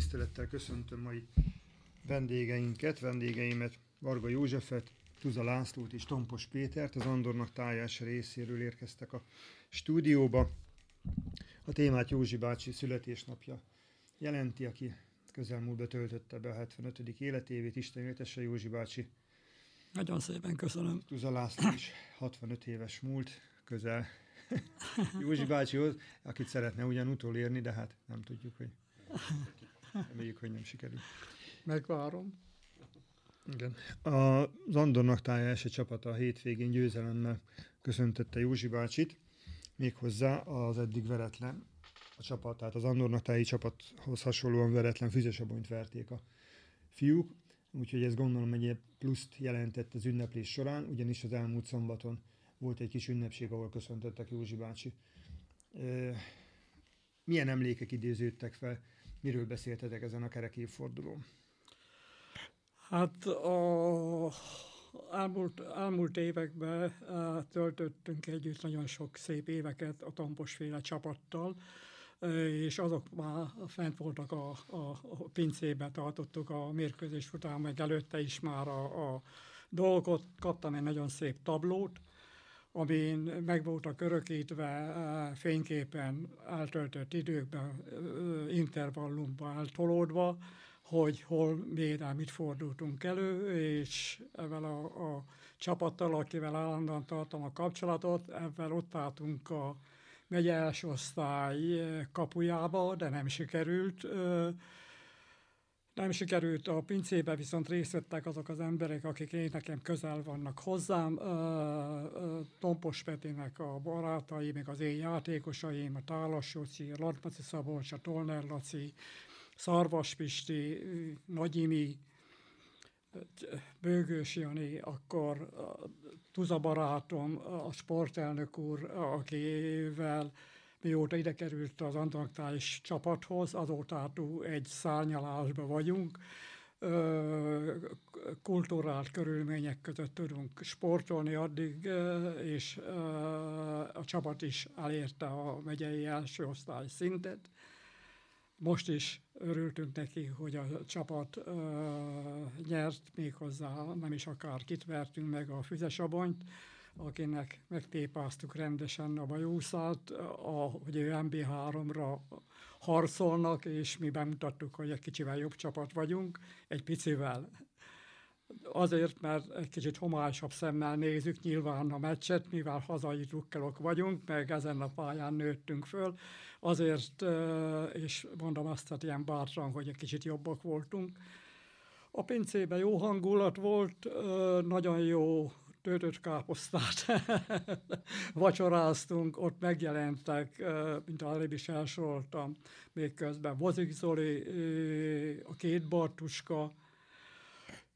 tisztelettel köszöntöm mai vendégeinket, vendégeimet, Varga Józsefet, Tuza Lászlót és Tompos Pétert, az Andornak tájás részéről érkeztek a stúdióba. A témát Józsi bácsi születésnapja jelenti, aki közelmúltban töltötte be a 75. életévét. Isten éltesse Józsi bácsi. Nagyon szépen köszönöm. Tuza László is 65 éves múlt, közel Józsi bácsihoz, akit szeretne ugyan utolérni, de hát nem tudjuk, hogy reméljük, hogy nem sikerül. Megvárom. Igen. A Andornak tája első csapata a hétvégén győzelemmel köszöntötte Józsi bácsit, méghozzá az eddig veretlen a csapat, tehát az Andornak táji csapathoz hasonlóan veretlen füzesabonyt verték a fiúk, úgyhogy ez gondolom egy pluszt jelentett az ünneplés során, ugyanis az elmúlt szombaton volt egy kis ünnepség, ahol köszöntöttek Józsi bácsi. Milyen emlékek idéződtek fel, miről beszéltetek ezen a kerek évfordulón? Hát a elmúlt, elmúlt években töltöttünk együtt nagyon sok szép éveket a Tamposféle csapattal, és azok már fent voltak a, a, a pincébe, tartottuk a mérkőzés után, meg előtte is már a, a dolgot. Kaptam egy nagyon szép tablót, amin meg voltak örökítve fényképen eltöltött időkben, intervallumban eltolódva, hogy hol, miért, mit fordultunk elő, és ezzel a, a csapattal, akivel állandóan tartom a kapcsolatot, ezzel ott álltunk a megye osztály kapujába, de nem sikerült. Nem sikerült a pincébe, viszont részt vettek azok az emberek, akik én nekem közel vannak hozzám. Tompos Petinek a barátai, meg az én játékosaim, a Tálas Jóci, a Latmaci Szabolcs, a Tolner Laci, Szarvas Pisti, Nagyimi, Bőgős Jani, akkor Tuza barátom, a sportelnök úr, akivel mióta ide került az antarktális csapathoz, azóta egy szárnyalásban vagyunk. Kulturált körülmények között tudunk sportolni addig, és a csapat is elérte a megyei első osztály szintet. Most is örültünk neki, hogy a csapat uh, nyert, méghozzá nem is akár vertünk meg a füzesabonyt, akinek megtépáztuk rendesen a bajószát, hogy ő MB3-ra harcolnak, és mi bemutattuk, hogy egy kicsivel jobb csapat vagyunk, egy picivel. Azért, mert egy kicsit homályosabb szemmel nézzük nyilván a meccset, mivel hazai drukkelok vagyunk, meg ezen a pályán nőttünk föl, azért, és mondom azt, hogy ilyen bátran, hogy egy kicsit jobbak voltunk. A pincében jó hangulat volt, nagyon jó töltött káposztát vacsoráztunk, ott megjelentek, mint előbb is elsoroltam, még közben Vozik Zoli, a két Bartuska,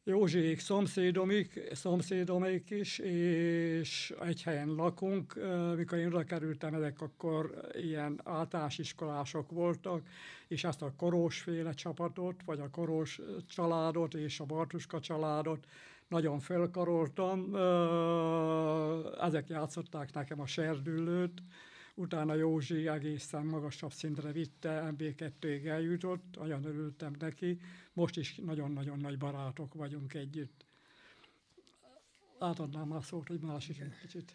Józsiék szomszédomik, szomszédomik is, és egy helyen lakunk. Mikor én oda kerültem, ezek akkor ilyen általános iskolások voltak, és ezt a Korós-féle csapatot, vagy a Korós családot és a Bartuska családot nagyon felkaroltam. Ezek játszották nekem a serdülőt, utána Józsi egészen magasabb szintre vitte, MB2-ig eljutott, nagyon örültem neki. Most is nagyon-nagyon nagy barátok vagyunk együtt. Átadnám már szót, hogy másik egy kicsit.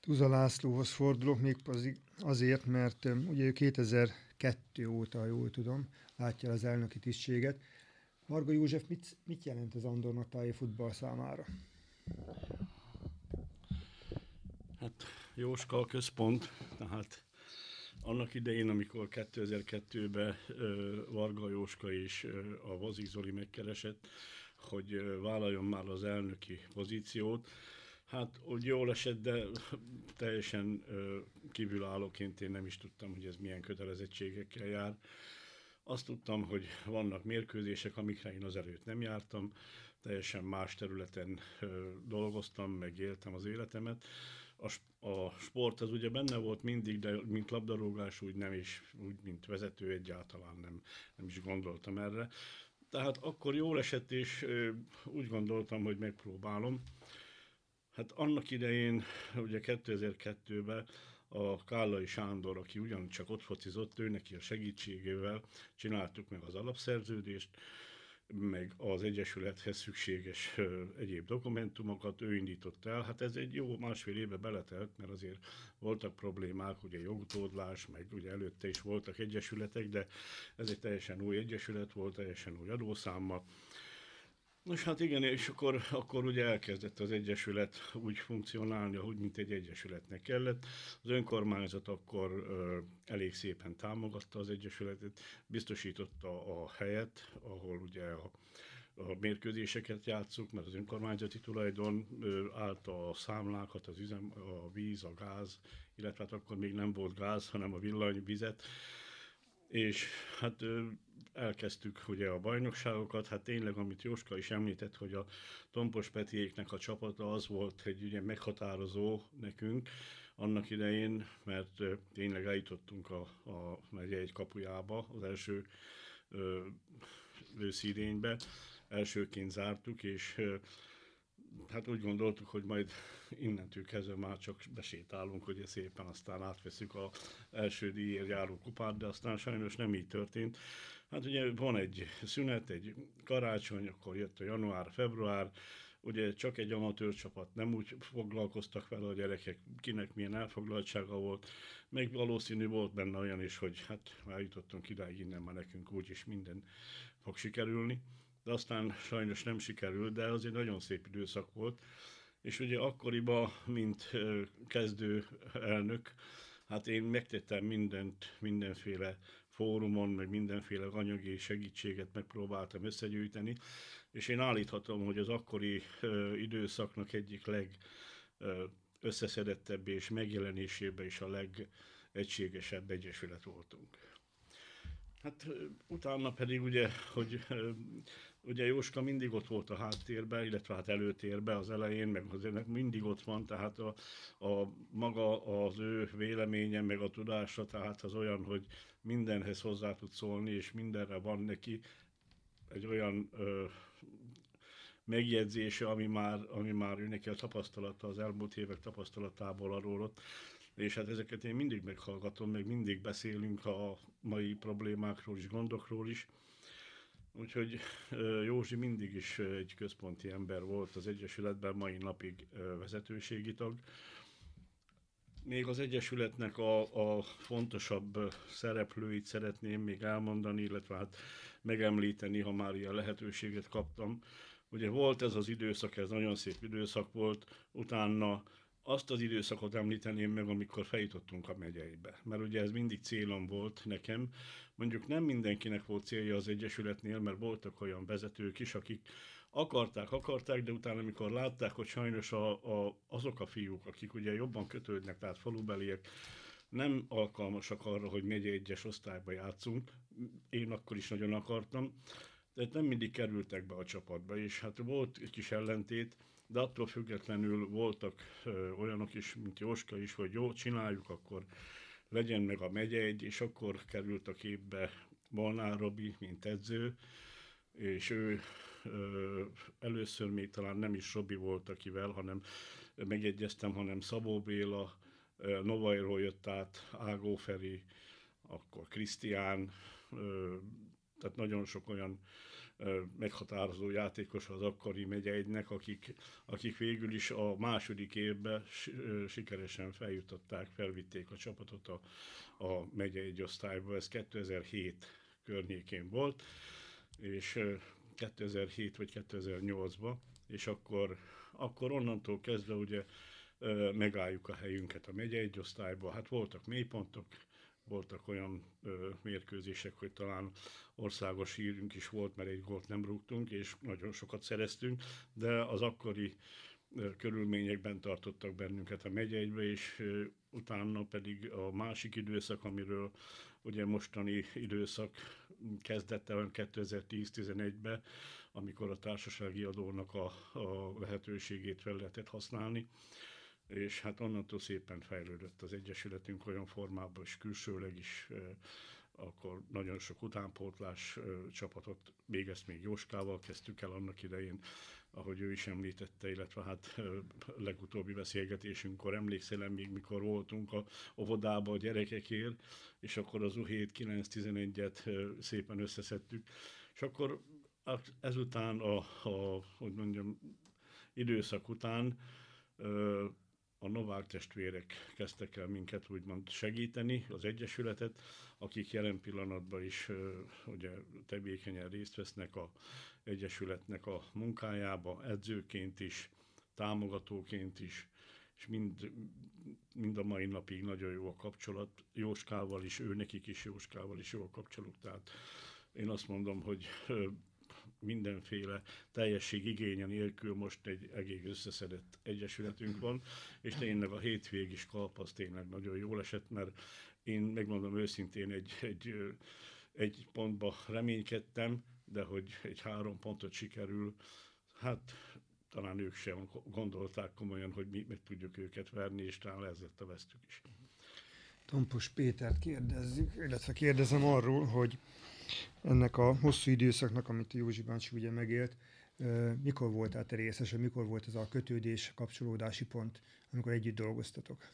Tuza Lászlóhoz fordulok még azért, mert ugye ő 2002 óta, jól tudom, látja az elnöki tisztséget. Marga József, mit, mit jelent az Andornak tájé futball számára? Hát Jóska központ, tehát annak idején, amikor 2002-ben Varga Jóska és a Vazik Zoli megkeresett, hogy vállaljon már az elnöki pozíciót, Hát úgy jól esett, de teljesen kívülállóként én nem is tudtam, hogy ez milyen kötelezettségekkel jár. Azt tudtam, hogy vannak mérkőzések, amikre én az előtt nem jártam, teljesen más területen dolgoztam, meg éltem az életemet, a, a sport az ugye benne volt mindig, de mint labdarúgás úgy nem is, úgy mint vezető egyáltalán nem, nem is gondoltam erre. Tehát akkor jól esett, és úgy gondoltam, hogy megpróbálom. Hát annak idején, ugye 2002-ben a Kállai Sándor, aki ugyancsak ott focizott, ő neki a segítségével csináltuk meg az alapszerződést, meg az Egyesülethez szükséges egyéb dokumentumokat ő indított el. Hát ez egy jó másfél éve beletelt, mert azért voltak problémák, ugye jogutódlás, meg ugye előtte is voltak egyesületek, de ez egy teljesen új egyesület volt, teljesen új adószámmal. Nos hát igen, és akkor, akkor ugye elkezdett az Egyesület úgy funkcionálni, ahogy mint egy Egyesületnek kellett. Az önkormányzat akkor ö, elég szépen támogatta az Egyesületet, biztosította a helyet, ahol ugye a, a mérkőzéseket játszuk, mert az önkormányzati tulajdon ö, állta a számlákat, az üzem, a víz, a gáz, illetve hát akkor még nem volt gáz, hanem a villanyvizet, és hát elkezdtük ugye a bajnokságokat, hát tényleg, amit Jóska is említett, hogy a Tompos Petiéknek a csapata az volt egy ugye meghatározó nekünk annak idején, mert tényleg eljutottunk a, a megye egy kapujába, az első ö, őszidénybe, elsőként zártuk, és ö, hát úgy gondoltuk, hogy majd innentől kezdve már csak besétálunk, hogy szépen aztán átveszük a első díjért járó kupát, de aztán sajnos nem így történt. Hát ugye van egy szünet, egy karácsony, akkor jött a január, február, ugye csak egy amatőr csapat, nem úgy foglalkoztak vele a gyerekek, kinek milyen elfoglaltsága volt, meg valószínű volt benne olyan is, hogy hát már jutottunk idáig, innen már nekünk úgyis minden fog sikerülni, de aztán sajnos nem sikerült, de az egy nagyon szép időszak volt, és ugye akkoriban, mint kezdő elnök, hát én megtettem mindent, mindenféle fórumon, meg mindenféle anyagi segítséget megpróbáltam összegyűjteni, és én állíthatom, hogy az akkori ö, időszaknak egyik leg összeszedettebb és megjelenésében is a legegységesebb egyesület voltunk. Hát utána pedig ugye, hogy ugye Jóska mindig ott volt a háttérben, illetve hát előtérben az elején, meg azért mindig ott van, tehát a, a maga az ő véleménye, meg a tudása, tehát az olyan, hogy mindenhez hozzá tud szólni, és mindenre van neki egy olyan ö, megjegyzése, ami már, ami már ő neki a tapasztalata, az elmúlt évek tapasztalatából adódott, és hát ezeket én mindig meghallgatom, meg mindig beszélünk a mai problémákról is, gondokról is. Úgyhogy Józsi mindig is egy központi ember volt az Egyesületben, mai napig vezetőségi tag. Még az Egyesületnek a, a fontosabb szereplőit szeretném még elmondani, illetve hát megemlíteni, ha már ilyen lehetőséget kaptam. Ugye volt ez az időszak, ez nagyon szép időszak volt, utána azt az időszakot említeném meg, amikor feljutottunk a megyeibe. Mert ugye ez mindig célom volt nekem. Mondjuk nem mindenkinek volt célja az Egyesületnél, mert voltak olyan vezetők is, akik akarták, akarták, de utána, amikor látták, hogy sajnos a, a, azok a fiúk, akik ugye jobban kötődnek, tehát falubeliek, nem alkalmasak arra, hogy megye egyes osztályba játszunk. Én akkor is nagyon akartam, de nem mindig kerültek be a csapatba, és hát volt egy kis ellentét, de attól függetlenül voltak olyanok is, mint Jóska is, hogy jó, csináljuk, akkor legyen meg a megye egy, és akkor került a képbe Molnár Robi, mint edző, és ő ö, először még talán nem is Robi volt, akivel, hanem megegyeztem, hanem Szabó Béla, Novairól jött át, Ágó Feri, akkor Krisztián, tehát nagyon sok olyan meghatározó játékos az akkori megyeinek, akik, akik végül is a második évben sikeresen feljutották, felvitték a csapatot a, a megye egy osztályba. Ez 2007 környékén volt, és 2007 vagy 2008-ban, és akkor, akkor onnantól kezdve ugye megálljuk a helyünket a megye egy osztályba. Hát voltak mélypontok, voltak olyan ö, mérkőzések, hogy talán országos hírünk is volt, mert egy gólt nem rúgtunk, és nagyon sokat szereztünk, de az akkori ö, körülményekben tartottak bennünket a megyeibe, és ö, utána pedig a másik időszak, amiről ugye mostani időszak kezdette 2010-11-ben, amikor a társasági adónak a, a lehetőségét fel lehetett használni, és hát onnantól szépen fejlődött az Egyesületünk olyan formában, és külsőleg is akkor nagyon sok utánpótlás csapatot, még ezt még Jóskával kezdtük el annak idején, ahogy ő is említette, illetve hát legutóbbi beszélgetésünkkor emlékszel még mikor voltunk a óvodában a gyerekekért, és akkor az U7-9-11-et szépen összeszedtük, és akkor ezután a, a hogy mondjam, időszak után a Novák testvérek kezdtek el minket úgymond segíteni, az Egyesületet, akik jelen pillanatban is ugye, tevékenyen részt vesznek a Egyesületnek a munkájába, edzőként is, támogatóként is, és mind, mind a mai napig nagyon jó a kapcsolat. Jóskával is, ő nekik is Jóskával is jó a kapcsolat. Tehát én azt mondom, hogy mindenféle teljesség igénye nélkül most egy egész összeszedett egyesületünk van, és tényleg a hétvég is kalp az tényleg nagyon jól esett, mert én megmondom őszintén egy, egy, egy pontba reménykedtem, de hogy egy három pontot sikerül, hát talán ők sem gondolták komolyan, hogy mi meg tudjuk őket verni, és talán ez a vesztük is. Tompos Pétert kérdezzük, illetve kérdezem arról, hogy ennek a hosszú időszaknak, amit Józsi bácsi ugye megélt, mikor volt át részes, mikor volt ez a kötődés, kapcsolódási pont, amikor együtt dolgoztatok?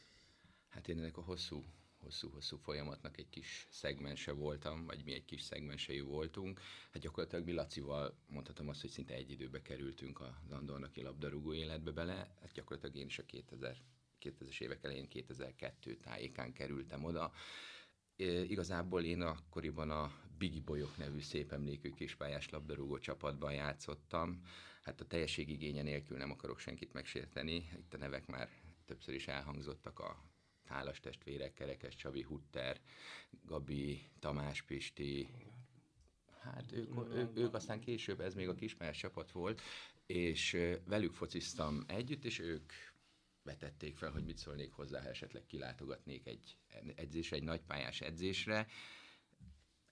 Hát én ennek a hosszú hosszú-hosszú folyamatnak egy kis szegmense voltam, vagy mi egy kis szegmensei voltunk. Hát gyakorlatilag mi Lacival mondhatom azt, hogy szinte egy időbe kerültünk a Andornaki labdarúgó életbe bele. Hát gyakorlatilag én is a 2000 2000-es évek elején 2002 tájékán kerültem oda. E, igazából én akkoriban a Bigi Bolyok nevű szép emlékű kispályás labdarúgó csapatban játszottam. Hát a igénye nélkül nem akarok senkit megsérteni, itt a nevek már többször is elhangzottak a Tálas testvérek, Kerekes Csabi, Hutter, Gabi, Tamás Pisti, hát ők, ők, ők aztán később, ez még a kispályás csapat volt, és velük fociztam együtt, és ők vetették fel, hogy mit szólnék hozzá, ha esetleg kilátogatnék egy edzésre, egy nagypályás edzésre.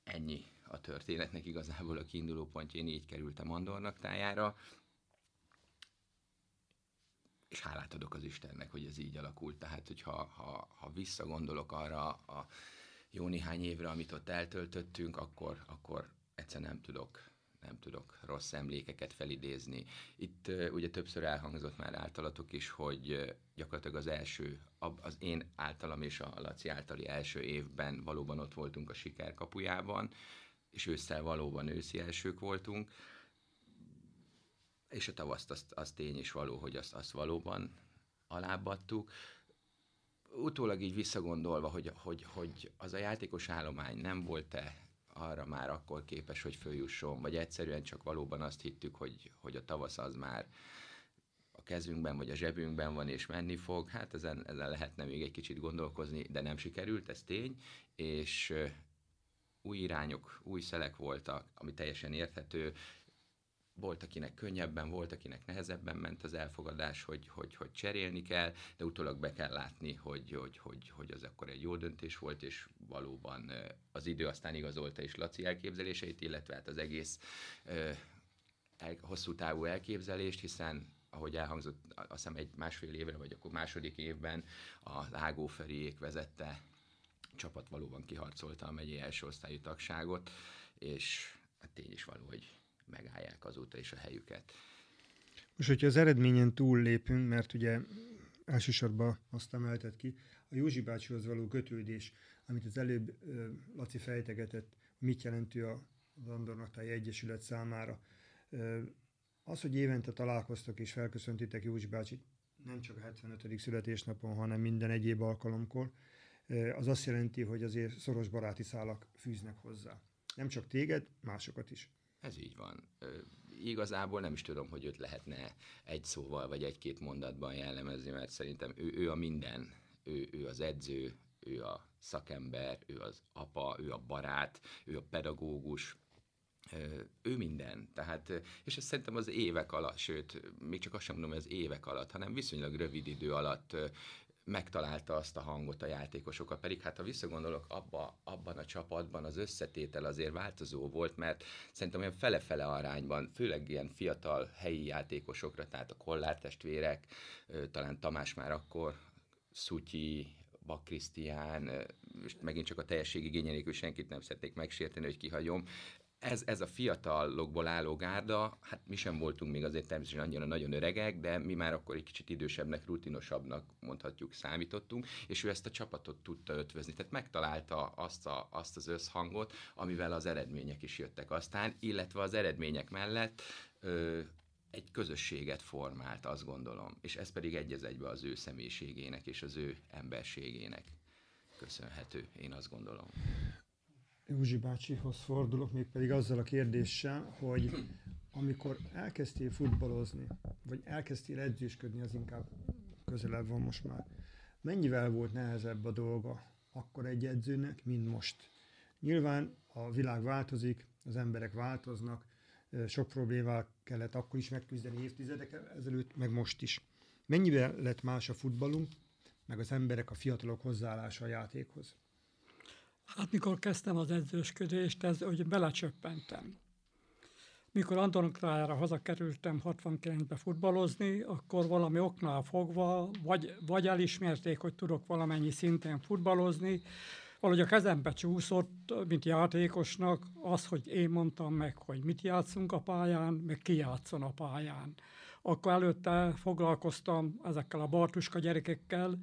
Ennyi a történetnek igazából a kiinduló pontja, én így kerültem Andornak tájára, és hálát adok az Istennek, hogy ez így alakult. Tehát, hogyha ha, ha visszagondolok arra a jó néhány évre, amit ott eltöltöttünk, akkor, akkor egyszer nem tudok nem tudok rossz emlékeket felidézni. Itt ugye többször elhangzott már általatok is, hogy gyakorlatilag az első, az én általam és a Laci általi első évben valóban ott voltunk a siker kapujában, és ősszel valóban őszi elsők voltunk, és a tavaszt az, az tény is való, hogy azt, azt valóban alábbadtuk. Utólag így visszagondolva, hogy, hogy, hogy az a játékos állomány nem volt-e arra már akkor képes, hogy följusson, vagy egyszerűen csak valóban azt hittük, hogy, hogy a tavasz az már a kezünkben, vagy a zsebünkben van, és menni fog. Hát ezen, ezen lehetne még egy kicsit gondolkozni, de nem sikerült, ez tény, és új irányok, új szelek voltak, ami teljesen érthető, volt, akinek könnyebben, volt, akinek nehezebben ment az elfogadás, hogy, hogy, hogy cserélni kell, de utólag be kell látni, hogy, hogy, hogy, hogy az akkor egy jó döntés volt, és valóban az idő aztán igazolta is Laci elképzeléseit, illetve hát az egész el, hosszú távú elképzelést, hiszen ahogy elhangzott, azt hiszem egy másfél évre, vagy akkor második évben az Ágó vezette csapat valóban kiharcolta a megyei első osztályú tagságot, és hát tény is való, hogy megállják azóta is a helyüket. Most, hogyha az eredményen túl lépünk, mert ugye elsősorban azt emelted ki, a Józsi bácsihoz való kötődés, amit az előbb Laci fejtegetett, mit jelentő a Andornaktáj Egyesület számára. Az, hogy évente találkoztak és felköszöntitek Józsi bácsit, nem csak a 75. születésnapon, hanem minden egyéb alkalomkor, az azt jelenti, hogy azért szoros baráti szálak fűznek hozzá. Nem csak téged, másokat is. Ez így van. Igazából nem is tudom, hogy őt lehetne egy szóval vagy egy-két mondatban jellemezni, mert szerintem ő, ő a minden. Ő, ő az edző, ő a szakember, ő az apa, ő a barát, ő a pedagógus, ő minden. Tehát, és ezt szerintem az évek alatt, sőt, még csak azt sem mondom, hogy az évek alatt, hanem viszonylag rövid idő alatt megtalálta azt a hangot a játékosokat, pedig hát ha visszagondolok, abba, abban a csapatban az összetétel azért változó volt, mert szerintem olyan fele-fele arányban, főleg ilyen fiatal helyi játékosokra, tehát a Kollár testvérek, talán Tamás már akkor, Szutyi, Bak Krisztián, és megint csak a teljesség igényelékű senkit nem szeretnék megsérteni, hogy kihagyom, ez, ez a fiatalokból álló gárda, hát mi sem voltunk még azért természetesen annyira nagyon öregek, de mi már akkor egy kicsit idősebbnek, rutinosabbnak mondhatjuk számítottunk, és ő ezt a csapatot tudta ötvözni. Tehát megtalálta azt, a, azt az összhangot, amivel az eredmények is jöttek aztán, illetve az eredmények mellett ö, egy közösséget formált, azt gondolom. És ez pedig egy egybe az ő személyiségének és az ő emberségének köszönhető, én azt gondolom. Józsi bácsihoz fordulok, még pedig azzal a kérdéssel, hogy amikor elkezdtél futballozni, vagy elkezdtél edzősködni, az inkább közelebb van most már, mennyivel volt nehezebb a dolga akkor egy edzőnek, mint most? Nyilván a világ változik, az emberek változnak, sok problémával kellett akkor is megküzdeni évtizedek ezelőtt, meg most is. Mennyivel lett más a futballunk, meg az emberek, a fiatalok hozzáállása a játékhoz? Hát mikor kezdtem az edzősködést, ez, hogy belecsöppentem. Mikor Andonkrájára hazakerültem 69-be futballozni, akkor valami oknál fogva, vagy, vagy elismerték, hogy tudok valamennyi szinten futballozni, valahogy a kezembe csúszott, mint játékosnak, az, hogy én mondtam meg, hogy mit játszunk a pályán, meg ki játszon a pályán. Akkor előtte foglalkoztam ezekkel a Bartuska gyerekekkel,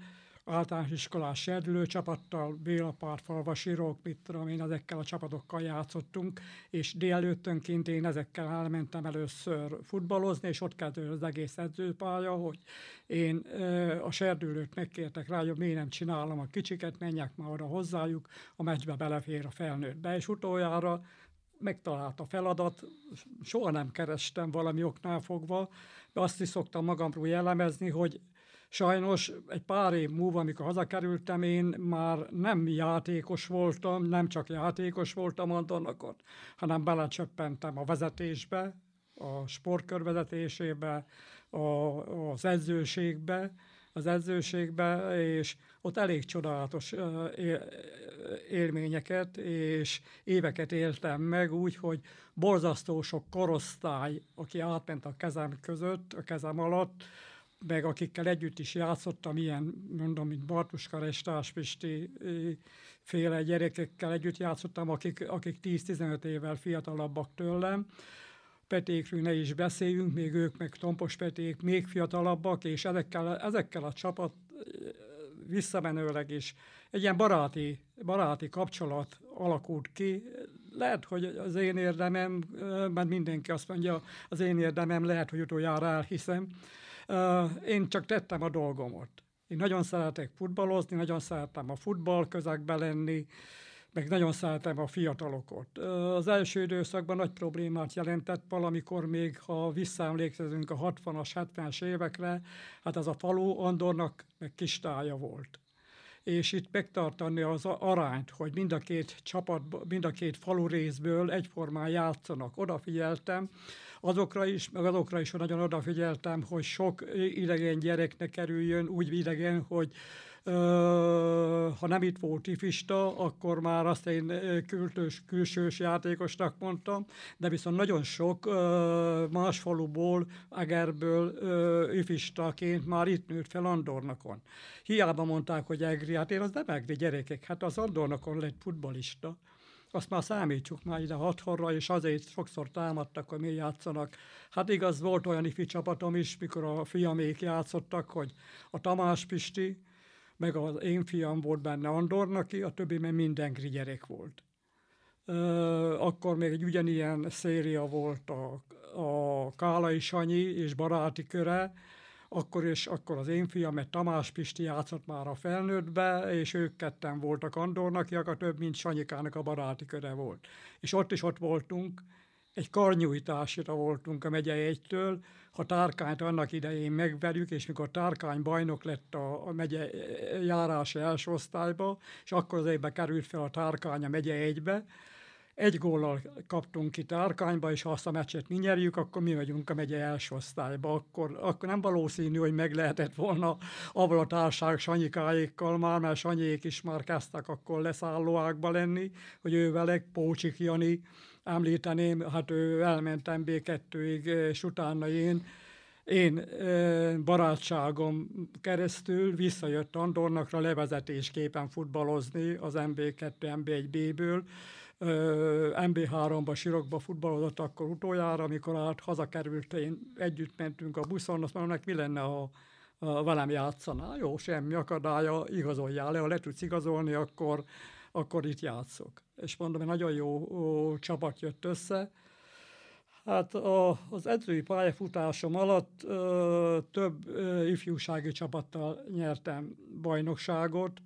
általános iskolás serdülő csapattal, Béla Párfalva, Sirok, mit tudom én, ezekkel a csapatokkal játszottunk, és délelőttönként én ezekkel elmentem először futballozni, és ott kezdődött az egész edzőpálya, hogy én a serdülőt megkértek rá, hogy miért nem csinálom a kicsiket, menjek már oda hozzájuk, a meccsbe belefér a felnőttbe, és utoljára megtalált a feladat, soha nem kerestem valami oknál fogva, de azt is szoktam magamról jellemezni, hogy Sajnos egy pár év múlva, amikor hazakerültem, én már nem játékos voltam, nem csak játékos voltam Antonokon, hanem belecsöppentem a vezetésbe, a sportkör vezetésébe, a, az edzőségbe, az edzőségbe, és ott elég csodálatos élményeket és éveket éltem meg úgy, hogy borzasztó sok korosztály, aki átment a kezem között, a kezem alatt, meg akikkel együtt is játszottam, ilyen, mondom, mint Bartuska Restás Pisti féle gyerekekkel együtt játszottam, akik, akik 10-15 évvel fiatalabbak tőlem. Petékről ne is beszéljünk, még ők meg Tompos Peték még fiatalabbak, és ezekkel, ezekkel a csapat visszamenőleg is egy ilyen baráti, baráti kapcsolat alakult ki. Lehet, hogy az én érdemem, mert mindenki azt mondja, az én érdemem lehet, hogy utoljára elhiszem, én csak tettem a dolgomat. Én nagyon szeretek futballozni, nagyon szeretem a futball közegbe lenni, meg nagyon szeretem a fiatalokat. Az első időszakban nagy problémát jelentett valamikor még, ha visszaemlékezünk a 60-as, 70-es évekre, hát az a falu Andornak meg kistája volt. És itt megtartani az arányt, hogy mind a két csapat, mind a két falu részből egyformán játszanak. Odafigyeltem, azokra is, meg azokra is nagyon odafigyeltem, hogy sok idegen gyereknek kerüljön, úgy idegen, hogy ha nem itt volt ifista, akkor már azt én kültős, külsős játékosnak mondtam, de viszont nagyon sok más faluból, Egerből ifistaként már itt nőtt fel Andornakon. Hiába mondták, hogy Egri, hát én az nem Egri gyerekek, hát az Andornakon lett futbalista azt már számítsuk már ide hatthorra, és azért sokszor támadtak, hogy mi játszanak. Hát igaz, volt olyan ifi csapatom is, mikor a fiamék játszottak, hogy a Tamás Pisti, meg az én fiam volt benne Andornaki, a többi mert mindenki gyerek volt. Akkor még egy ugyanilyen széria volt a, a Kálai Sanyi és baráti köre, akkor, és akkor az én fiam, mert Tamás Pisti játszott már a felnőttbe, és ők ketten voltak Andornak, a több, mint Sanyikának a baráti köre volt. És ott is ott voltunk, egy karnyújtásra voltunk a megye egytől, ha Tárkányt annak idején megverjük, és mikor Tárkány bajnok lett a, a megye járása első osztályba, és akkor az évben került fel a Tárkány a megye egybe, egy góllal kaptunk ki Tárkányba, és ha azt a meccset mi nyerjük, akkor mi megyünk a megye első osztályba. Akkor, akkor nem valószínű, hogy meg lehetett volna avval a társág Sanyikáékkal már, mert Sanyék is már kezdtek akkor leszállóákba lenni, hogy ő velek, Pócsik Jani, említeném, hát ő elment MB2-ig, és utána én, én barátságom keresztül visszajött Andornakra levezetésképpen futballozni az MB2, MB1B-ből, MB3-ba, Sirokba futballozott akkor utoljára, amikor át hazakerült, én együtt mentünk a buszon, azt mondom, mi lenne, ha velem játszanál, jó, semmi akadálya, igazoljál le, ha le tudsz igazolni, akkor, akkor itt játszok. És mondom, egy nagyon jó ó, csapat jött össze. Hát a, az edzői pályafutásom alatt ö, több ö, ifjúsági csapattal nyertem bajnokságot,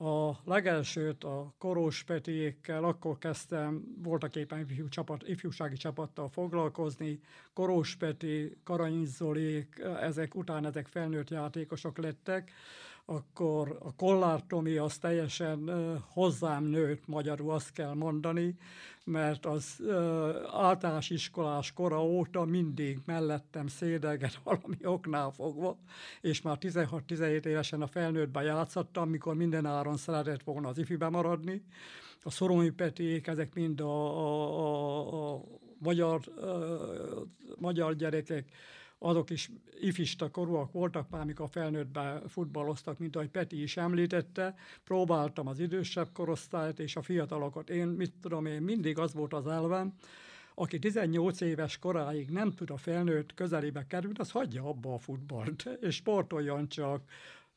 a legelsőt a Korós Petiékkel, akkor kezdtem voltak éppen ifjú csapat, ifjúsági csapattal foglalkozni. Korós Peti, Karanyiz Zolék, ezek után ezek felnőtt játékosok lettek akkor a Kollár Tomi az teljesen hozzám nőtt, magyarul azt kell mondani, mert az általános iskolás kora óta mindig mellettem szédelget valami oknál fogva, és már 16-17 évesen a felnőttben játszottam, mikor minden áron szeretett volna az ifibe maradni. A Szoromi Petiék, ezek mind a, a, a, a magyar, a, magyar gyerekek, azok is ifista korúak voltak már, amikor felnőttben futballoztak, mint ahogy Peti is említette. Próbáltam az idősebb korosztályt és a fiatalokat. Én, mit tudom én, mindig az volt az elvem, aki 18 éves koráig nem tud a felnőtt közelébe kerülni, az hagyja abba a futballt, és sportoljon csak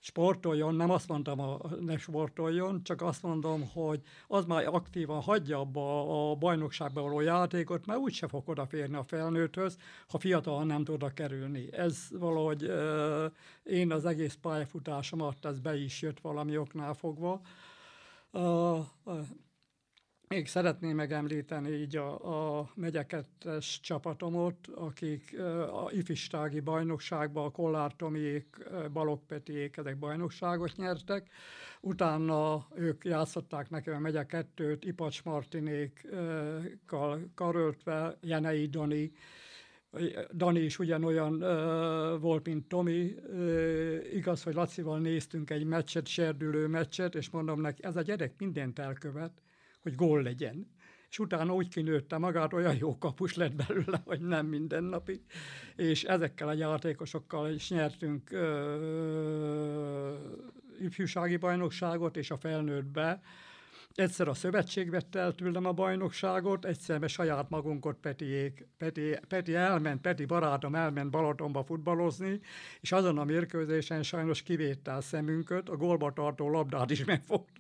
sportoljon, nem azt mondtam, a, ne sportoljon, csak azt mondom, hogy az már aktívan hagyja abba a bajnokságban való játékot, mert úgyse fog odaférni a felnőtthöz, ha fiatal nem tud oda kerülni. Ez valahogy euh, én az egész pályafutásomat, ez be is jött valami oknál fogva. Még szeretném megemlíteni így a, a megyekettes csapatomot, akik a ifistági bajnokságban, a Kollár Tomiék, Balog Petiék, ezek bajnokságot nyertek. Utána ők játszották nekem a megye kettőt, Ipacs Martinékkal karöltve, Jenei Doni, Dani is ugyanolyan uh, volt, mint Tomi. Uh, igaz, hogy Lacival néztünk egy meccset, serdülő meccset, és mondom neki, ez a gyerek mindent elkövet, hogy gól legyen. És utána úgy kinőtte magát, olyan jó kapus lett belőle, hogy nem mindennapi. És ezekkel a játékosokkal is nyertünk ö, ifjúsági bajnokságot, és a felnőttbe. Egyszer a szövetség vette el tőlem a bajnokságot, egyszer meg saját magunkot Petiék. Peti, Peti elment, Peti barátom elment Balatonba futballozni, és azon a mérkőzésen sajnos kivétte a szemünket, a gólba tartó labdát is megfogta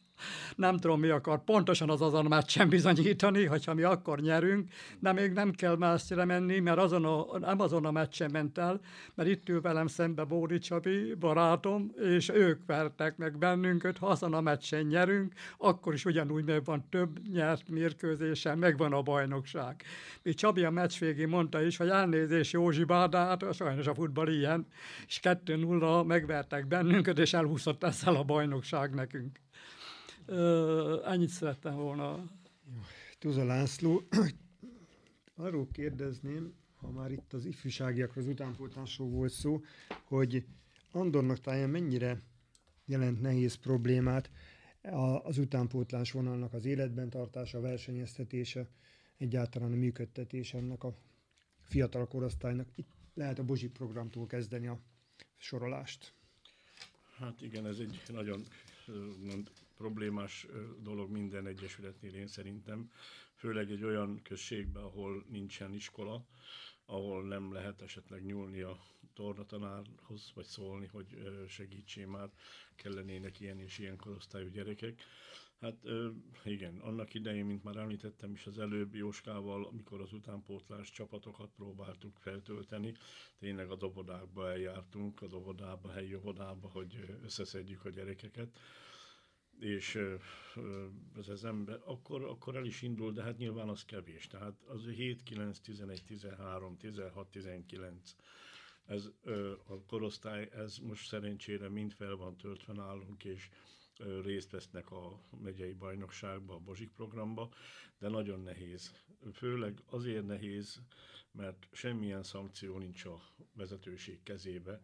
nem tudom mi akar pontosan az azon a meccsen bizonyítani, hogyha mi akkor nyerünk, de még nem kell messzire menni, mert azon a, nem azon a meccsen ment el, mert itt ül velem szembe Bódi Csabi, barátom, és ők vertek meg bennünket, ha azon a meccsen nyerünk, akkor is ugyanúgy meg van több nyert mérkőzésen, megvan a bajnokság. Mi Csabi a meccs végén mondta is, hogy elnézés Józsi Bádát, sajnos a futball ilyen, és 2-0 megvertek bennünket, és elhúzott ezzel a bajnokság nekünk. Uh, ennyit szerettem volna. Tuza László, arról kérdezném, ha már itt az ifjúságiakról, az utánpótlásról volt szó, hogy Andornak táján mennyire jelent nehéz problémát az utánpótlás vonalnak az életben tartása, a versenyeztetése, egyáltalán a működtetése ennek a fiatal korosztálynak. Itt lehet a Bozsi programtól kezdeni a sorolást. Hát igen, ez egy nagyon problémás dolog minden egyesületnél én szerintem, főleg egy olyan községben, ahol nincsen iskola, ahol nem lehet esetleg nyúlni a tornatanárhoz, vagy szólni, hogy segítsé már, kellenének ilyen és ilyen korosztályú gyerekek. Hát igen, annak idején, mint már említettem is az előbb Jóskával, amikor az utánpótlás csapatokat próbáltuk feltölteni, tényleg a dobodákba eljártunk, a dobodába, helyi óvodába, hogy összeszedjük a gyerekeket és ez az ember, akkor, akkor el is indul, de hát nyilván az kevés. Tehát az 7, 9, 11, 13, 16, 19, ez a korosztály, ez most szerencsére mind fel van töltve nálunk, és részt vesznek a megyei bajnokságba, a Bozsik programba, de nagyon nehéz. Főleg azért nehéz, mert semmilyen szankció nincs a vezetőség kezébe,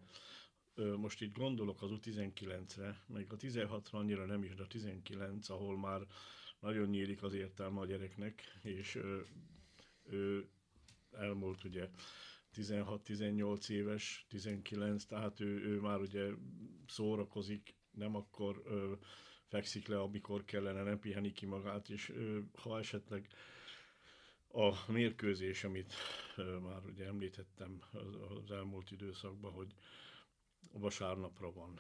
most itt gondolok az U19-re, meg a 16-ra annyira nem is, de a 19, ahol már nagyon nyílik az értelme a gyereknek, és ő, ő elmúlt ugye 16-18 éves, 19, tehát ő, ő már ugye szórakozik, nem akkor ö, fekszik le, amikor kellene, nem piheni ki magát, és ha esetleg a mérkőzés, amit már ugye említettem az elmúlt időszakban, hogy vasárnapra van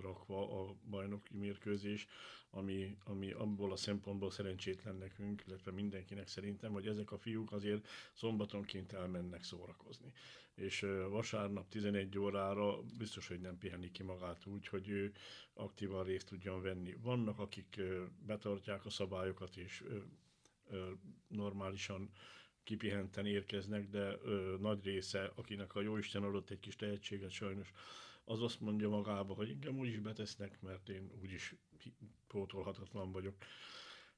rakva a bajnoki mérkőzés, ami, ami abból a szempontból szerencsét nekünk, illetve mindenkinek szerintem, hogy ezek a fiúk azért szombatonként elmennek szórakozni. És vasárnap 11 órára biztos, hogy nem piheni ki magát úgy, hogy ő aktívan részt tudjon venni. Vannak, akik betartják a szabályokat, és normálisan kipihenten érkeznek, de ö, nagy része, akinek a Jóisten adott egy kis tehetséget sajnos, az azt mondja magába, hogy engem úgyis betesznek, mert én úgyis pótolhatatlan vagyok.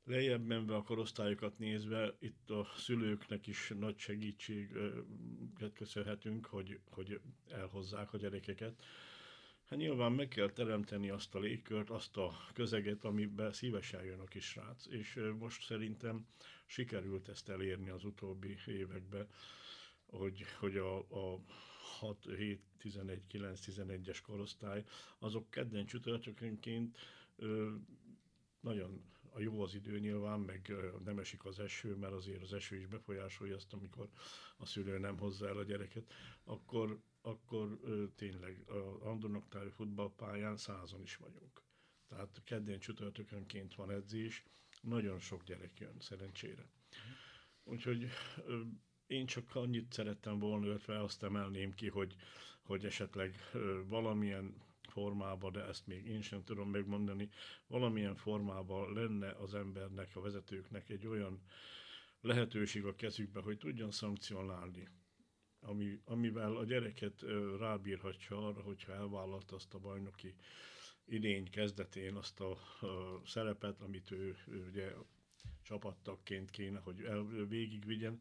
Lejjebb menve a korosztályokat nézve, itt a szülőknek is nagy segítséget köszönhetünk, hogy, hogy elhozzák a gyerekeket. Hát nyilván meg kell teremteni azt a légkört, azt a közeget, amiben szívesen jön a kisrác. És most szerintem sikerült ezt elérni az utóbbi években, hogy, hogy a, a 6, 7, 11, 9, 11-es korosztály, azok kedden csütörtökönként nagyon a jó az idő nyilván, meg nem esik az eső, mert azért az eső is befolyásolja azt, amikor a szülő nem hozza el a gyereket, akkor, akkor ö, tényleg a Andonoktári futballpályán százon is vagyunk. Tehát kedden csütörtökönként van edzés, nagyon sok gyerek jön, szerencsére. Úgyhogy ö, én csak annyit szerettem volna, illetve azt emelném ki, hogy, hogy esetleg ö, valamilyen formában, de ezt még én sem tudom megmondani, valamilyen formában lenne az embernek, a vezetőknek egy olyan lehetőség a kezükbe, hogy tudjon szankcionálni, ami, amivel a gyereket rábírhatja arra, hogyha elvállalt azt a bajnoki idény kezdetén azt a, a szerepet, amit ő, ő ugye csapattagként kéne, hogy el, végigvigyen,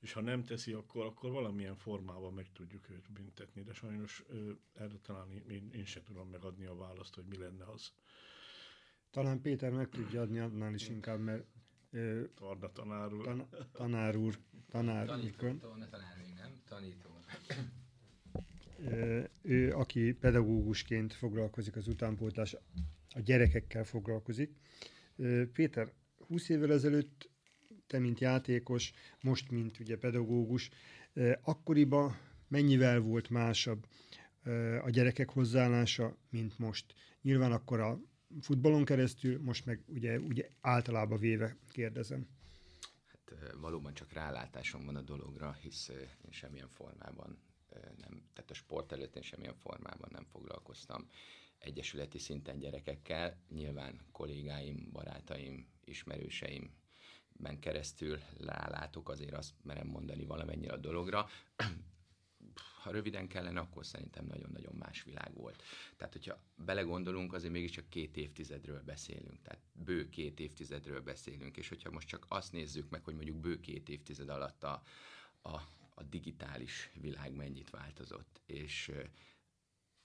és ha nem teszi, akkor, akkor valamilyen formában meg tudjuk őt büntetni, de sajnos ö, erre talán én, én sem tudom megadni a választ, hogy mi lenne az. Talán Péter meg tudja adni annál is inkább, mert ö, Tarda tanár úr. Tan, tanár úr, tanár tanító, tanár még nem, tanító. Ő, aki pedagógusként foglalkozik az utánpótlás, a gyerekekkel foglalkozik. Péter, 20 évvel ezelőtt te, mint játékos, most, mint ugye pedagógus, akkoriban mennyivel volt másabb a gyerekek hozzáállása, mint most. Nyilván akkor a futballon keresztül, most meg ugye, ugye általában véve kérdezem. Valóban csak rálátásom van a dologra, hisz én semmilyen formában nem, tehát a sport előtt én semmilyen formában nem foglalkoztam egyesületi szinten gyerekekkel. Nyilván kollégáim, barátaim, ismerőseim ben keresztül rálátok, azért azt merem mondani valamennyire a dologra. Ha röviden kellene, akkor szerintem nagyon-nagyon más világ volt. Tehát, hogyha belegondolunk, azért mégiscsak két évtizedről beszélünk, tehát bő két évtizedről beszélünk, és hogyha most csak azt nézzük meg, hogy mondjuk bő két évtized alatt a, a, a digitális világ mennyit változott, és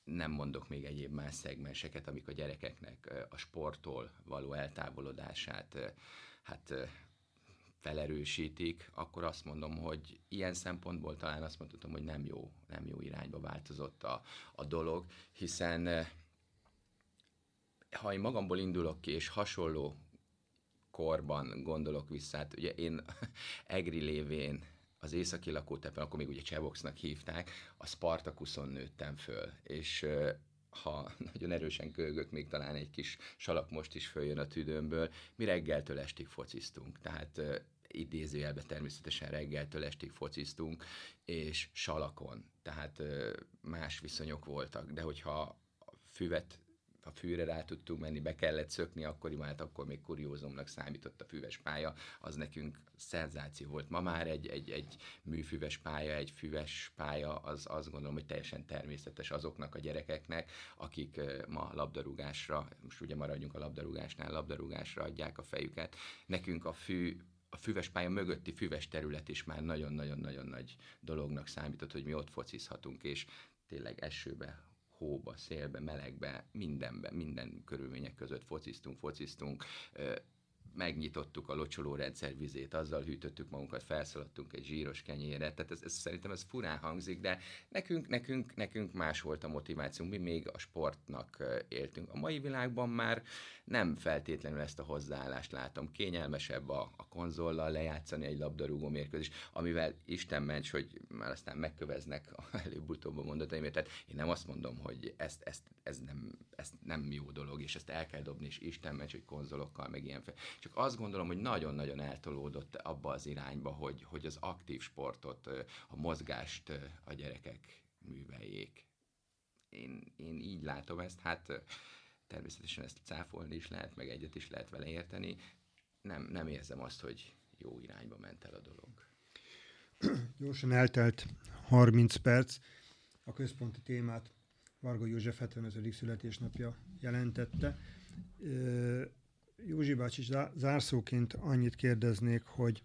nem mondok még egyéb más szegmenseket, amik a gyerekeknek a sporttól való eltávolodását hát felerősítik, akkor azt mondom, hogy ilyen szempontból talán azt mondhatom, hogy nem jó, nem jó irányba változott a, a dolog, hiszen eh, ha én magamból indulok ki, és hasonló korban gondolok vissza, hát ugye én Egri lévén az északi lakótepen, akkor még ugye Cseboxnak hívták, a Spartakuszon nőttem föl, és eh, ha nagyon erősen kölgök, még talán egy kis salak most is följön a tüdőmből, mi reggeltől estig fociztunk. Tehát idézőjelben természetesen reggeltől estig fociztunk, és salakon, tehát más viszonyok voltak, de hogyha füvet a fűre rá tudtunk menni, be kellett szökni, akkor hát akkor még kuriózumnak számított a füves pálya, az nekünk szenzáció volt. Ma már egy, egy, egy műfüves pálya, egy füves pálya, az azt gondolom, hogy teljesen természetes azoknak a gyerekeknek, akik ma labdarúgásra, most ugye maradjunk a labdarúgásnál, labdarúgásra adják a fejüket. Nekünk a fű a füves pálya mögötti füves terület is már nagyon-nagyon-nagyon nagy dolognak számított, hogy mi ott focizhatunk, és tényleg esőbe, hóba, szélbe, melegbe, mindenbe, minden körülmények között fociztunk, fociztunk, megnyitottuk a locsoló rendszer vizét, azzal hűtöttük magunkat, felszaladtunk egy zsíros kenyére, tehát ez, ez, szerintem ez furán hangzik, de nekünk, nekünk, nekünk más volt a motivációnk, mi még a sportnak éltünk. A mai világban már nem feltétlenül ezt a hozzáállást látom. Kényelmesebb a, a konzollal lejátszani egy labdarúgó mérkőzés, amivel Isten ments, hogy már aztán megköveznek előbb-utóbb a mondataimért. Tehát én nem azt mondom, hogy ezt, ezt, ez, nem, ez nem jó dolog, és ezt el kell dobni, és Isten ments, hogy konzolokkal, meg ilyen. Csak azt gondolom, hogy nagyon-nagyon eltolódott abba az irányba, hogy, hogy az aktív sportot, a mozgást a gyerekek műveljék. Én, én így látom ezt, hát természetesen ezt cáfolni is lehet, meg egyet is lehet vele érteni. Nem, nem érzem azt, hogy jó irányba ment el a dolog. Gyorsan eltelt 30 perc. A központi témát Varga József 75. születésnapja jelentette. Józsi bácsi, zárszóként annyit kérdeznék, hogy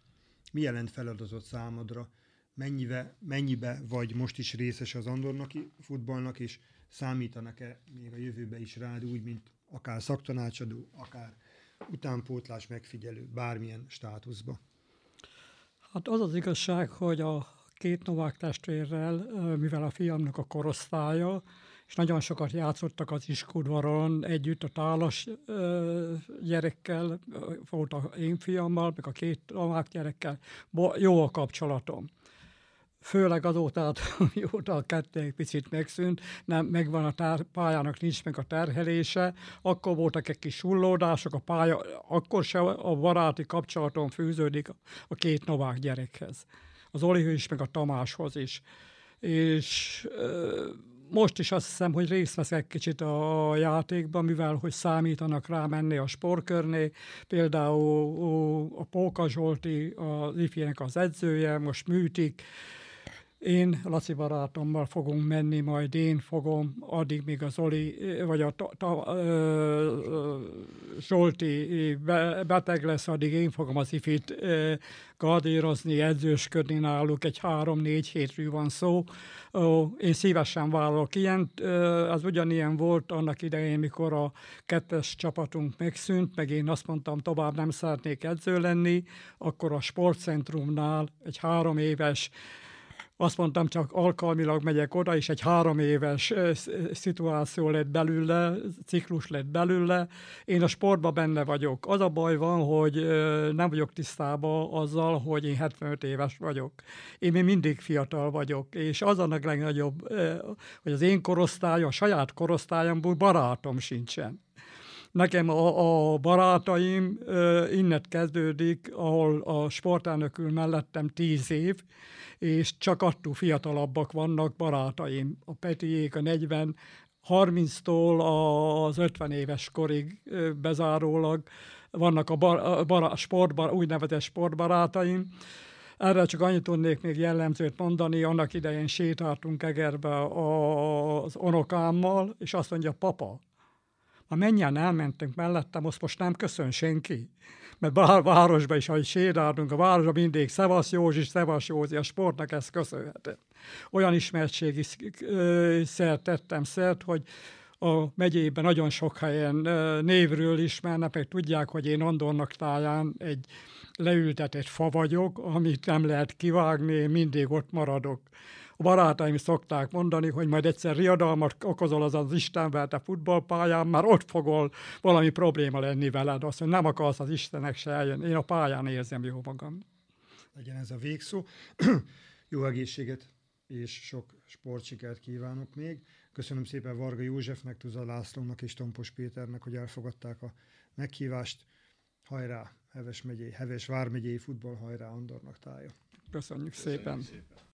mi jelent feladatot számodra, mennyibe, mennyibe vagy most is részes az Andornaki futballnak, és számítanak-e még a jövőbe is rád úgy, mint akár szaktanácsadó, akár utánpótlás megfigyelő, bármilyen státuszba? Hát az az igazság, hogy a két Novák testvérrel, mivel a fiamnak a korosztálya, és nagyon sokat játszottak az iskudvaron együtt a tálas gyerekkel, volt a én fiammal, meg a két Novák gyerekkel, jó a kapcsolatom főleg azóta, mióta a kettő picit megszűnt, nem, megvan a tár, pályának nincs meg a terhelése, akkor voltak egy kis hullódások, a pálya, akkor se a baráti kapcsolaton fűződik a két novák gyerekhez. Az Olihoz is, meg a Tamáshoz is. És most is azt hiszem, hogy részt veszek kicsit a játékban, mivel hogy számítanak rá menni a sportkörné. Például a Póka Zsolti, az ifjének az edzője, most műtik, én Laci barátommal fogunk menni, majd én fogom, addig még az Oli, vagy a ta, ta, ö, Zsolti beteg lesz, addig én fogom az ifit ö, gardírozni, edzősködni náluk, egy három-négy hétről van szó. Ö, én szívesen vállalok ilyen, ö, az ugyanilyen volt annak idején, mikor a kettes csapatunk megszűnt, meg én azt mondtam, tovább nem szeretnék edző lenni, akkor a sportcentrumnál egy három éves azt mondtam, csak alkalmilag megyek oda, és egy három éves szituáció lett belőle, ciklus lett belőle. Én a sportban benne vagyok. Az a baj van, hogy nem vagyok tisztában azzal, hogy én 75 éves vagyok. Én még mindig fiatal vagyok, és az a legnagyobb, hogy az én korosztályom, a saját korosztályomból barátom sincsen. Nekem a, a barátaim innet kezdődik, ahol a sportelnökül mellettem tíz év, és csak attól fiatalabbak vannak barátaim. A Petiék a 40, 30-tól az 50 éves korig bezárólag vannak a, bar, a bar, sportbar, úgynevezett sportbarátaim. Erre csak annyit tudnék még jellemzőt mondani, annak idején sétáltunk Egerbe az onokámmal, és azt mondja, papa, ha mennyien elmentünk mellettem, azt most nem köszön senki mert bár városban is, ahogy sétáltunk, a városban mindig Szevasz Józsi, Szevasz Józsi, a sportnak ezt köszönhetem. Olyan ismertségi szert tettem szert, hogy a megyében nagyon sok helyen névről ismernek, meg tudják, hogy én Andornak táján egy leültetett fa vagyok, amit nem lehet kivágni, mindig ott maradok. A barátaim szokták mondani, hogy majd egyszer riadalmat okozol az az Istenverte futballpályán, már ott fogol valami probléma lenni veled. Azt mondja, nem akarsz az Istenek se eljön. Én a pályán érzem jó magam. Legyen ez a végszó. jó egészséget és sok sportsikert kívánok még. Köszönöm szépen Varga Józsefnek, Tuza Lászlónak és Tompos Péternek, hogy elfogadták a meghívást. Hajrá, Heves, megyei, Heves Vármegyei futball, hajrá Andornak tája. Köszönjük, Köszönjük szépen. szépen.